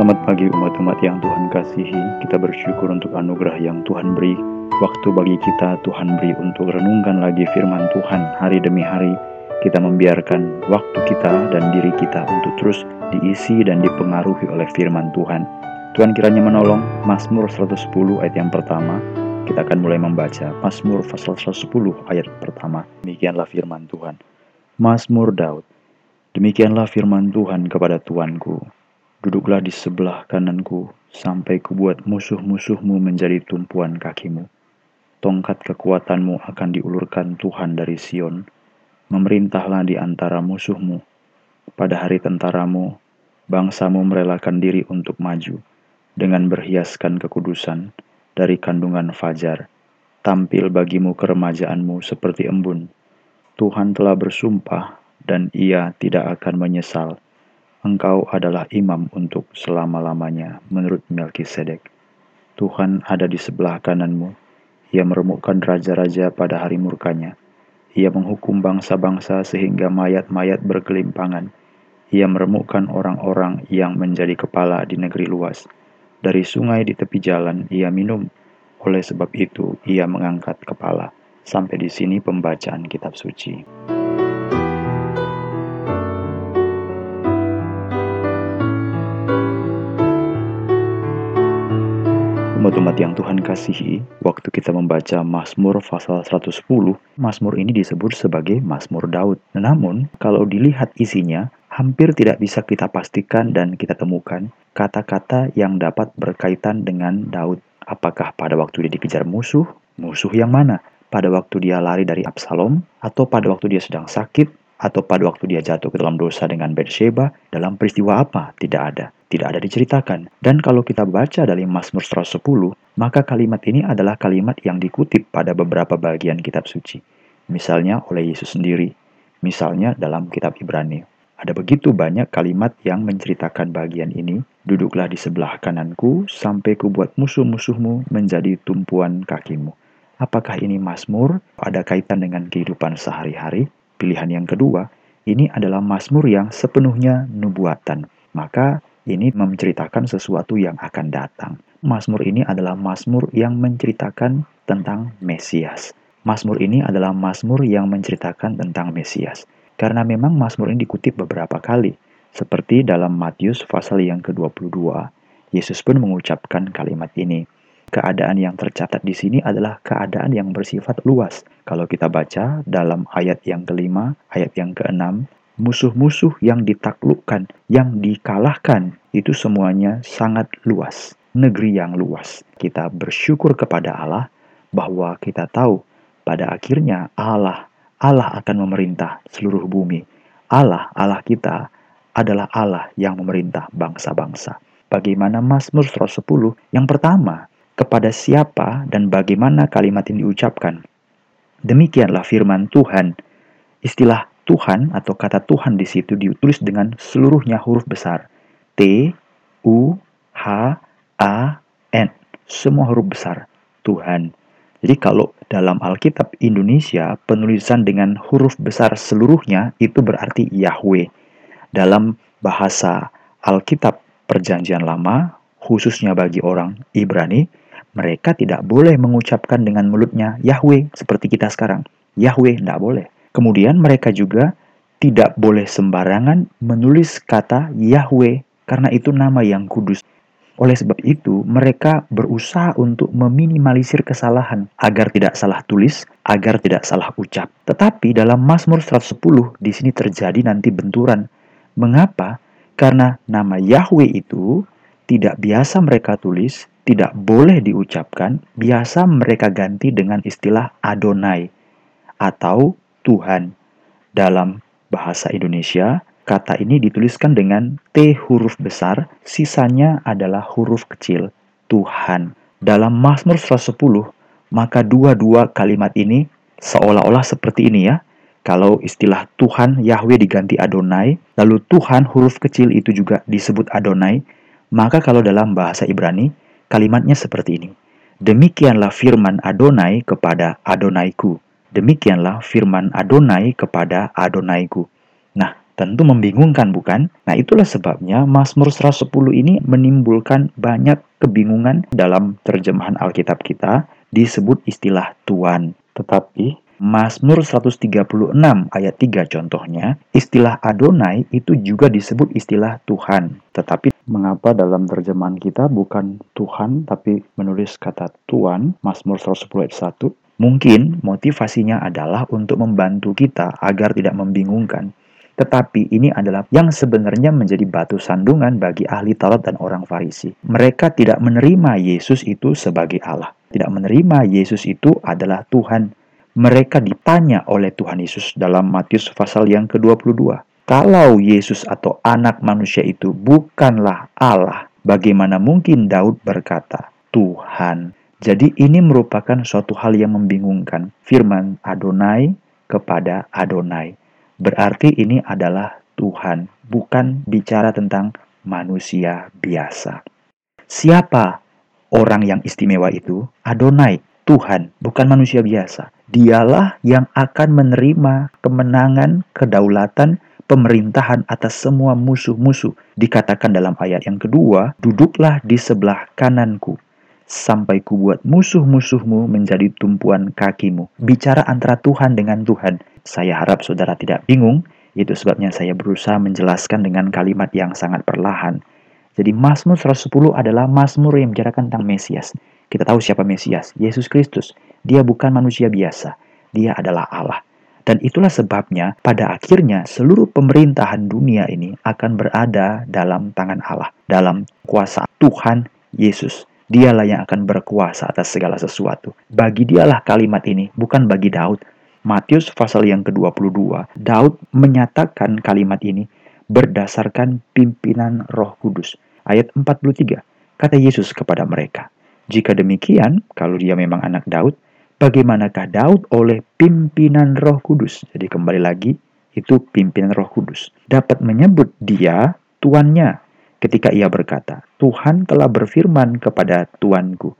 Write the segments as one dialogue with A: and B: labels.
A: Selamat pagi umat-umat yang Tuhan kasihi. Kita bersyukur untuk anugerah yang Tuhan beri. Waktu bagi kita Tuhan beri untuk renungkan lagi firman Tuhan hari demi hari. Kita membiarkan waktu kita dan diri kita untuk terus diisi dan dipengaruhi oleh firman Tuhan. Tuhan kiranya menolong Mazmur 110 ayat yang pertama. Kita akan mulai membaca Mazmur pasal 110 ayat pertama. Demikianlah firman Tuhan. Mazmur Daud. Demikianlah firman Tuhan kepada Tuanku Duduklah di sebelah kananku, sampai kubuat musuh-musuhmu menjadi tumpuan kakimu. Tongkat kekuatanmu akan diulurkan Tuhan dari Sion. Memerintahlah di antara musuhmu. Pada hari tentaramu, bangsamu merelakan diri untuk maju, dengan berhiaskan kekudusan dari kandungan fajar. Tampil bagimu keremajaanmu seperti embun. Tuhan telah bersumpah, dan ia tidak akan menyesal Engkau adalah imam untuk selama-lamanya menurut Melkisedek. Tuhan ada di sebelah kananmu. Ia meremukkan raja-raja pada hari murkanya. Ia menghukum bangsa-bangsa sehingga mayat-mayat berkelimpangan. Ia meremukkan orang-orang yang menjadi kepala di negeri luas. Dari sungai di tepi jalan ia minum. Oleh sebab itu ia mengangkat kepala. Sampai di sini pembacaan kitab suci. Umat-umat yang Tuhan kasihi, waktu kita membaca Mazmur pasal 110, Mazmur ini disebut sebagai Mazmur Daud. Namun, kalau dilihat isinya, hampir tidak bisa kita pastikan dan kita temukan kata-kata yang dapat berkaitan dengan Daud. Apakah pada waktu dia dikejar musuh? Musuh yang mana? Pada waktu dia lari dari Absalom? Atau pada waktu dia sedang sakit? Atau pada waktu dia jatuh ke dalam dosa dengan Bathsheba? Dalam peristiwa apa? Tidak ada tidak ada diceritakan. Dan kalau kita baca dari Mazmur 110, maka kalimat ini adalah kalimat yang dikutip pada beberapa bagian kitab suci. Misalnya oleh Yesus sendiri, misalnya dalam kitab Ibrani. Ada begitu banyak kalimat yang menceritakan bagian ini. Duduklah di sebelah kananku sampai kubuat musuh-musuhmu menjadi tumpuan kakimu. Apakah ini Mazmur? Ada kaitan dengan kehidupan sehari-hari? Pilihan yang kedua, ini adalah Mazmur yang sepenuhnya nubuatan. Maka ini menceritakan sesuatu yang akan datang. Mazmur ini adalah mazmur yang menceritakan tentang Mesias. Mazmur ini adalah mazmur yang menceritakan tentang Mesias. Karena memang mazmur ini dikutip beberapa kali, seperti dalam Matius pasal yang ke-22. Yesus pun mengucapkan kalimat ini. Keadaan yang tercatat di sini adalah keadaan yang bersifat luas. Kalau kita baca dalam ayat yang kelima, ayat yang keenam, musuh-musuh yang ditaklukkan, yang dikalahkan, itu semuanya sangat luas. Negeri yang luas. Kita bersyukur kepada Allah bahwa kita tahu pada akhirnya Allah Allah akan memerintah seluruh bumi. Allah, Allah kita adalah Allah yang memerintah bangsa-bangsa. Bagaimana Mazmur 110? Yang pertama, kepada siapa dan bagaimana kalimat ini diucapkan. Demikianlah firman Tuhan. Istilah Tuhan atau kata Tuhan di situ ditulis dengan seluruhnya huruf besar. T, U, H, A, N. Semua huruf besar. Tuhan. Jadi kalau dalam Alkitab Indonesia penulisan dengan huruf besar seluruhnya itu berarti Yahweh. Dalam bahasa Alkitab Perjanjian Lama, khususnya bagi orang Ibrani, mereka tidak boleh mengucapkan dengan mulutnya Yahweh seperti kita sekarang. Yahweh tidak boleh. Kemudian mereka juga tidak boleh sembarangan menulis kata Yahweh karena itu nama yang kudus. Oleh sebab itu, mereka berusaha untuk meminimalisir kesalahan agar tidak salah tulis, agar tidak salah ucap. Tetapi dalam Mazmur 110 di sini terjadi nanti benturan. Mengapa? Karena nama Yahweh itu tidak biasa mereka tulis, tidak boleh diucapkan, biasa mereka ganti dengan istilah Adonai atau Tuhan. Dalam bahasa Indonesia, kata ini dituliskan dengan T huruf besar, sisanya adalah huruf kecil, Tuhan. Dalam Mazmur 110, maka dua-dua kalimat ini seolah-olah seperti ini ya. Kalau istilah Tuhan Yahweh diganti Adonai, lalu Tuhan huruf kecil itu juga disebut Adonai, maka kalau dalam bahasa Ibrani, kalimatnya seperti ini. Demikianlah firman Adonai kepada Adonaiku Demikianlah firman Adonai kepada Adonaiku. Nah, Tentu membingungkan bukan? Nah itulah sebabnya Mazmur 110 ini menimbulkan banyak kebingungan dalam terjemahan Alkitab kita disebut istilah Tuhan. Tetapi Mazmur 136 ayat 3 contohnya, istilah Adonai itu juga disebut istilah Tuhan. Tetapi mengapa dalam terjemahan kita bukan Tuhan tapi menulis kata Tuhan, Mazmur 110 ayat 1? Mungkin motivasinya adalah untuk membantu kita agar tidak membingungkan tetapi ini adalah yang sebenarnya menjadi batu sandungan bagi ahli Taurat dan orang Farisi. Mereka tidak menerima Yesus itu sebagai Allah. Tidak menerima Yesus itu adalah Tuhan. Mereka ditanya oleh Tuhan Yesus dalam Matius pasal yang ke-22. Kalau Yesus atau anak manusia itu bukanlah Allah, bagaimana mungkin Daud berkata, Tuhan. Jadi ini merupakan suatu hal yang membingungkan. Firman Adonai kepada Adonai. Berarti ini adalah Tuhan, bukan bicara tentang manusia biasa. Siapa orang yang istimewa itu? Adonai, Tuhan, bukan manusia biasa. Dialah yang akan menerima kemenangan, kedaulatan, pemerintahan atas semua musuh-musuh. Dikatakan dalam ayat yang kedua, duduklah di sebelah kananku sampai kubuat musuh-musuhmu menjadi tumpuan kakimu. Bicara antara Tuhan dengan Tuhan. Saya harap saudara tidak bingung, itu sebabnya saya berusaha menjelaskan dengan kalimat yang sangat perlahan. Jadi Mazmur 110 adalah Mazmur yang membicarakan tentang Mesias. Kita tahu siapa Mesias, Yesus Kristus. Dia bukan manusia biasa, dia adalah Allah. Dan itulah sebabnya pada akhirnya seluruh pemerintahan dunia ini akan berada dalam tangan Allah, dalam kuasa Tuhan Yesus. Dialah yang akan berkuasa atas segala sesuatu. Bagi dialah kalimat ini, bukan bagi Daud, Matius pasal yang ke-22, Daud menyatakan kalimat ini berdasarkan pimpinan Roh Kudus. Ayat 43, kata Yesus kepada mereka, "Jika demikian, kalau dia memang anak Daud, bagaimanakah Daud oleh pimpinan Roh Kudus?" Jadi kembali lagi, itu pimpinan Roh Kudus. Dapat menyebut dia tuannya ketika ia berkata, "Tuhan telah berfirman kepada tuanku."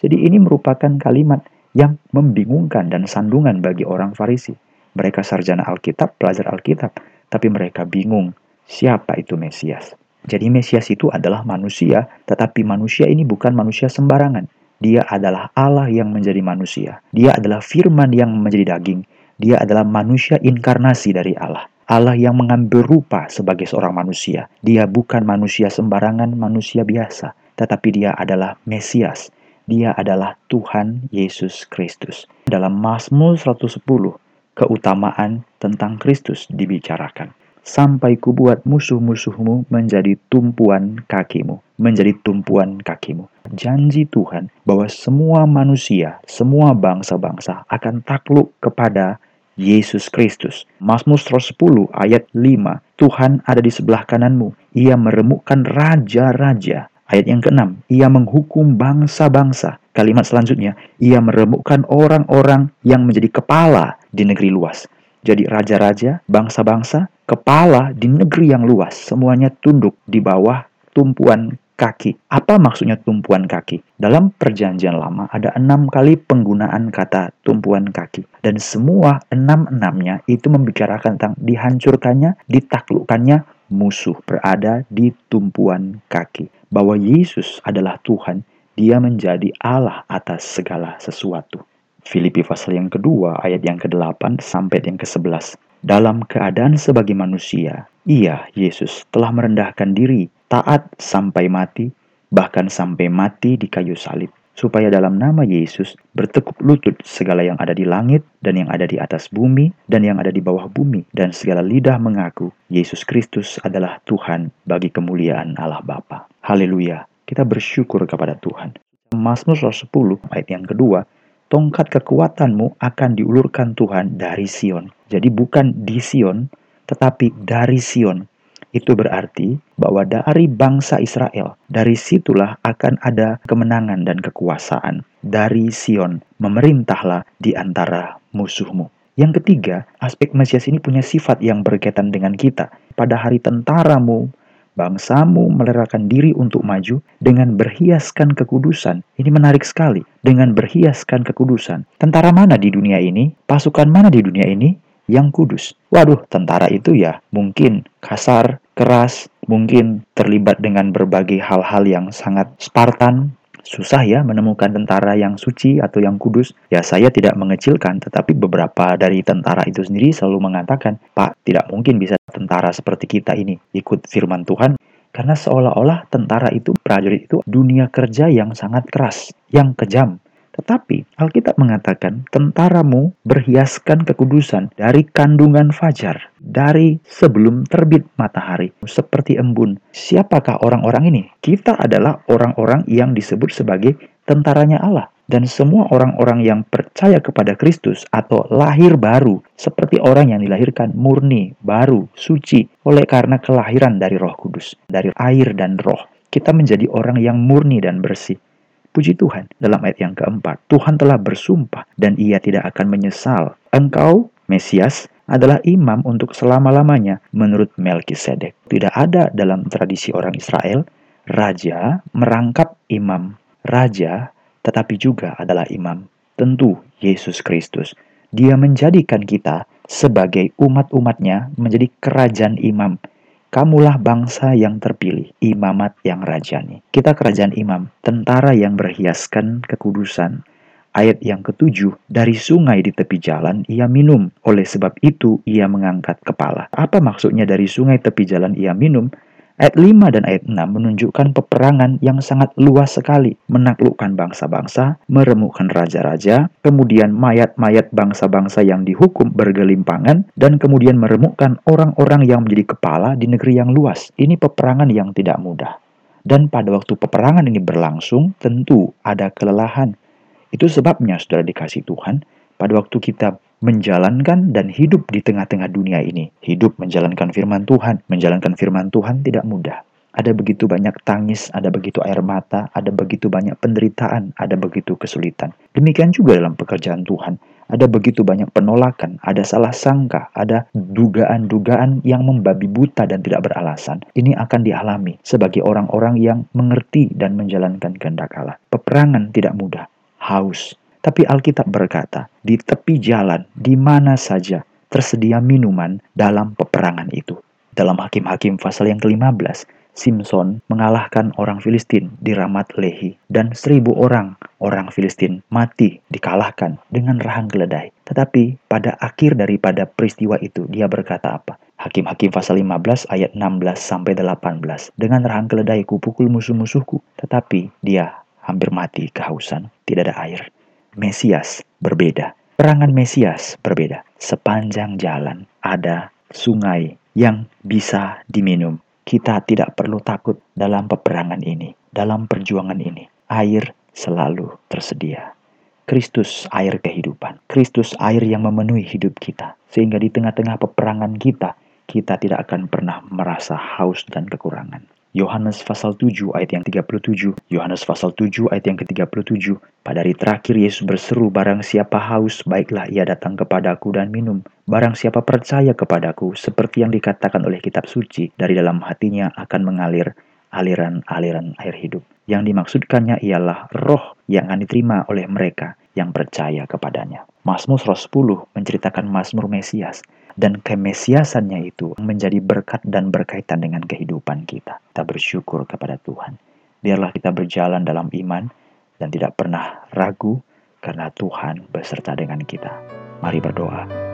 A: Jadi ini merupakan kalimat yang membingungkan dan sandungan bagi orang Farisi. Mereka sarjana Alkitab, pelajar Alkitab, tapi mereka bingung siapa itu Mesias. Jadi Mesias itu adalah manusia, tetapi manusia ini bukan manusia sembarangan. Dia adalah Allah yang menjadi manusia. Dia adalah firman yang menjadi daging. Dia adalah manusia inkarnasi dari Allah. Allah yang mengambil rupa sebagai seorang manusia. Dia bukan manusia sembarangan, manusia biasa, tetapi dia adalah Mesias dia adalah Tuhan Yesus Kristus. Dalam Mazmur 110, keutamaan tentang Kristus dibicarakan. Sampai kubuat musuh-musuhmu menjadi tumpuan kakimu. Menjadi tumpuan kakimu. Janji Tuhan bahwa semua manusia, semua bangsa-bangsa akan takluk kepada Yesus Kristus. Mazmur 110 ayat 5. Tuhan ada di sebelah kananmu. Ia meremukkan raja-raja Ayat yang keenam, ia menghukum bangsa-bangsa. Kalimat selanjutnya, ia meremukkan orang-orang yang menjadi kepala di negeri luas. Jadi raja-raja, bangsa-bangsa, kepala di negeri yang luas, semuanya tunduk di bawah tumpuan kaki. Apa maksudnya tumpuan kaki? Dalam perjanjian lama ada enam kali penggunaan kata tumpuan kaki. Dan semua enam-enamnya itu membicarakan tentang dihancurkannya, ditaklukkannya musuh berada di tumpuan kaki bahwa Yesus adalah Tuhan, dia menjadi Allah atas segala sesuatu. Filipi pasal yang kedua, ayat yang ke-8 sampai yang ke-11. Dalam keadaan sebagai manusia, ia, Yesus, telah merendahkan diri, taat sampai mati, bahkan sampai mati di kayu salib supaya dalam nama Yesus bertekuk lutut segala yang ada di langit dan yang ada di atas bumi dan yang ada di bawah bumi dan segala lidah mengaku Yesus Kristus adalah Tuhan bagi kemuliaan Allah Bapa. Haleluya. Kita bersyukur kepada Tuhan. Mazmur 110 ayat yang kedua, tongkat kekuatanmu akan diulurkan Tuhan dari Sion. Jadi bukan di Sion, tetapi dari Sion itu berarti bahwa dari bangsa Israel, dari situlah akan ada kemenangan dan kekuasaan. Dari Sion, memerintahlah di antara musuhmu. Yang ketiga, aspek Mesias ini punya sifat yang berkaitan dengan kita. Pada hari tentaramu, bangsamu melerahkan diri untuk maju dengan berhiaskan kekudusan. Ini menarik sekali. Dengan berhiaskan kekudusan. Tentara mana di dunia ini? Pasukan mana di dunia ini? yang kudus. Waduh, tentara itu ya mungkin kasar, keras, mungkin terlibat dengan berbagai hal-hal yang sangat Spartan, susah ya menemukan tentara yang suci atau yang kudus. Ya saya tidak mengecilkan, tetapi beberapa dari tentara itu sendiri selalu mengatakan, Pak, tidak mungkin bisa tentara seperti kita ini ikut firman Tuhan. Karena seolah-olah tentara itu, prajurit itu dunia kerja yang sangat keras, yang kejam, tetapi Alkitab mengatakan tentaramu berhiaskan kekudusan dari kandungan fajar, dari sebelum terbit matahari, seperti embun. Siapakah orang-orang ini? Kita adalah orang-orang yang disebut sebagai tentaranya Allah. Dan semua orang-orang yang percaya kepada Kristus atau lahir baru, seperti orang yang dilahirkan murni, baru, suci, oleh karena kelahiran dari roh kudus, dari air dan roh. Kita menjadi orang yang murni dan bersih. Puji Tuhan, dalam ayat yang keempat, Tuhan telah bersumpah dan ia tidak akan menyesal. Engkau, Mesias, adalah imam untuk selama-lamanya menurut Melkisedek. Tidak ada dalam tradisi orang Israel, raja merangkap imam. Raja tetapi juga adalah imam. Tentu Yesus Kristus. Dia menjadikan kita sebagai umat-umatnya menjadi kerajaan imam Kamulah bangsa yang terpilih, imamat yang rajani. Kita kerajaan imam, tentara yang berhiaskan kekudusan. Ayat yang ketujuh, dari sungai di tepi jalan ia minum. Oleh sebab itu ia mengangkat kepala. Apa maksudnya dari sungai tepi jalan ia minum? Ayat 5 dan ayat 6 menunjukkan peperangan yang sangat luas sekali, menaklukkan bangsa-bangsa, meremukkan raja-raja, kemudian mayat-mayat bangsa-bangsa yang dihukum bergelimpangan, dan kemudian meremukkan orang-orang yang menjadi kepala di negeri yang luas. Ini peperangan yang tidak mudah. Dan pada waktu peperangan ini berlangsung, tentu ada kelelahan. Itu sebabnya, saudara dikasih Tuhan, pada waktu kita menjalankan dan hidup di tengah-tengah dunia ini. Hidup menjalankan firman Tuhan. Menjalankan firman Tuhan tidak mudah. Ada begitu banyak tangis, ada begitu air mata, ada begitu banyak penderitaan, ada begitu kesulitan. Demikian juga dalam pekerjaan Tuhan. Ada begitu banyak penolakan, ada salah sangka, ada dugaan-dugaan yang membabi buta dan tidak beralasan. Ini akan dialami sebagai orang-orang yang mengerti dan menjalankan kehendak Allah. Peperangan tidak mudah, haus, tapi Alkitab berkata, di tepi jalan, di mana saja tersedia minuman dalam peperangan itu. Dalam Hakim-Hakim pasal yang ke-15, Simpson mengalahkan orang Filistin di Ramat Lehi dan seribu orang orang Filistin mati dikalahkan dengan rahang keledai. Tetapi pada akhir daripada peristiwa itu dia berkata apa? Hakim-Hakim pasal 15 ayat 16 sampai 18. Dengan rahang keledai ku pukul musuh-musuhku, tetapi dia hampir mati kehausan, tidak ada air. Mesias berbeda. Perangan Mesias berbeda. Sepanjang jalan ada sungai yang bisa diminum. Kita tidak perlu takut dalam peperangan ini, dalam perjuangan ini. Air selalu tersedia. Kristus air kehidupan. Kristus air yang memenuhi hidup kita. Sehingga di tengah-tengah peperangan kita, kita tidak akan pernah merasa haus dan kekurangan. Yohanes pasal 7 ayat yang 37. Yohanes pasal 7 ayat yang ke-37. Pada hari terakhir Yesus berseru, barang siapa haus, baiklah ia datang kepadaku dan minum. Barang siapa percaya kepadaku, seperti yang dikatakan oleh kitab suci, dari dalam hatinya akan mengalir aliran-aliran air hidup. Yang dimaksudkannya ialah roh yang akan diterima oleh mereka yang percaya kepadanya. Mazmur 10 menceritakan Mazmur Mesias dan kemesiasannya itu menjadi berkat dan berkaitan dengan kehidupan kita. Kita bersyukur kepada Tuhan. Biarlah kita berjalan dalam iman dan tidak pernah ragu karena Tuhan beserta dengan kita. Mari berdoa.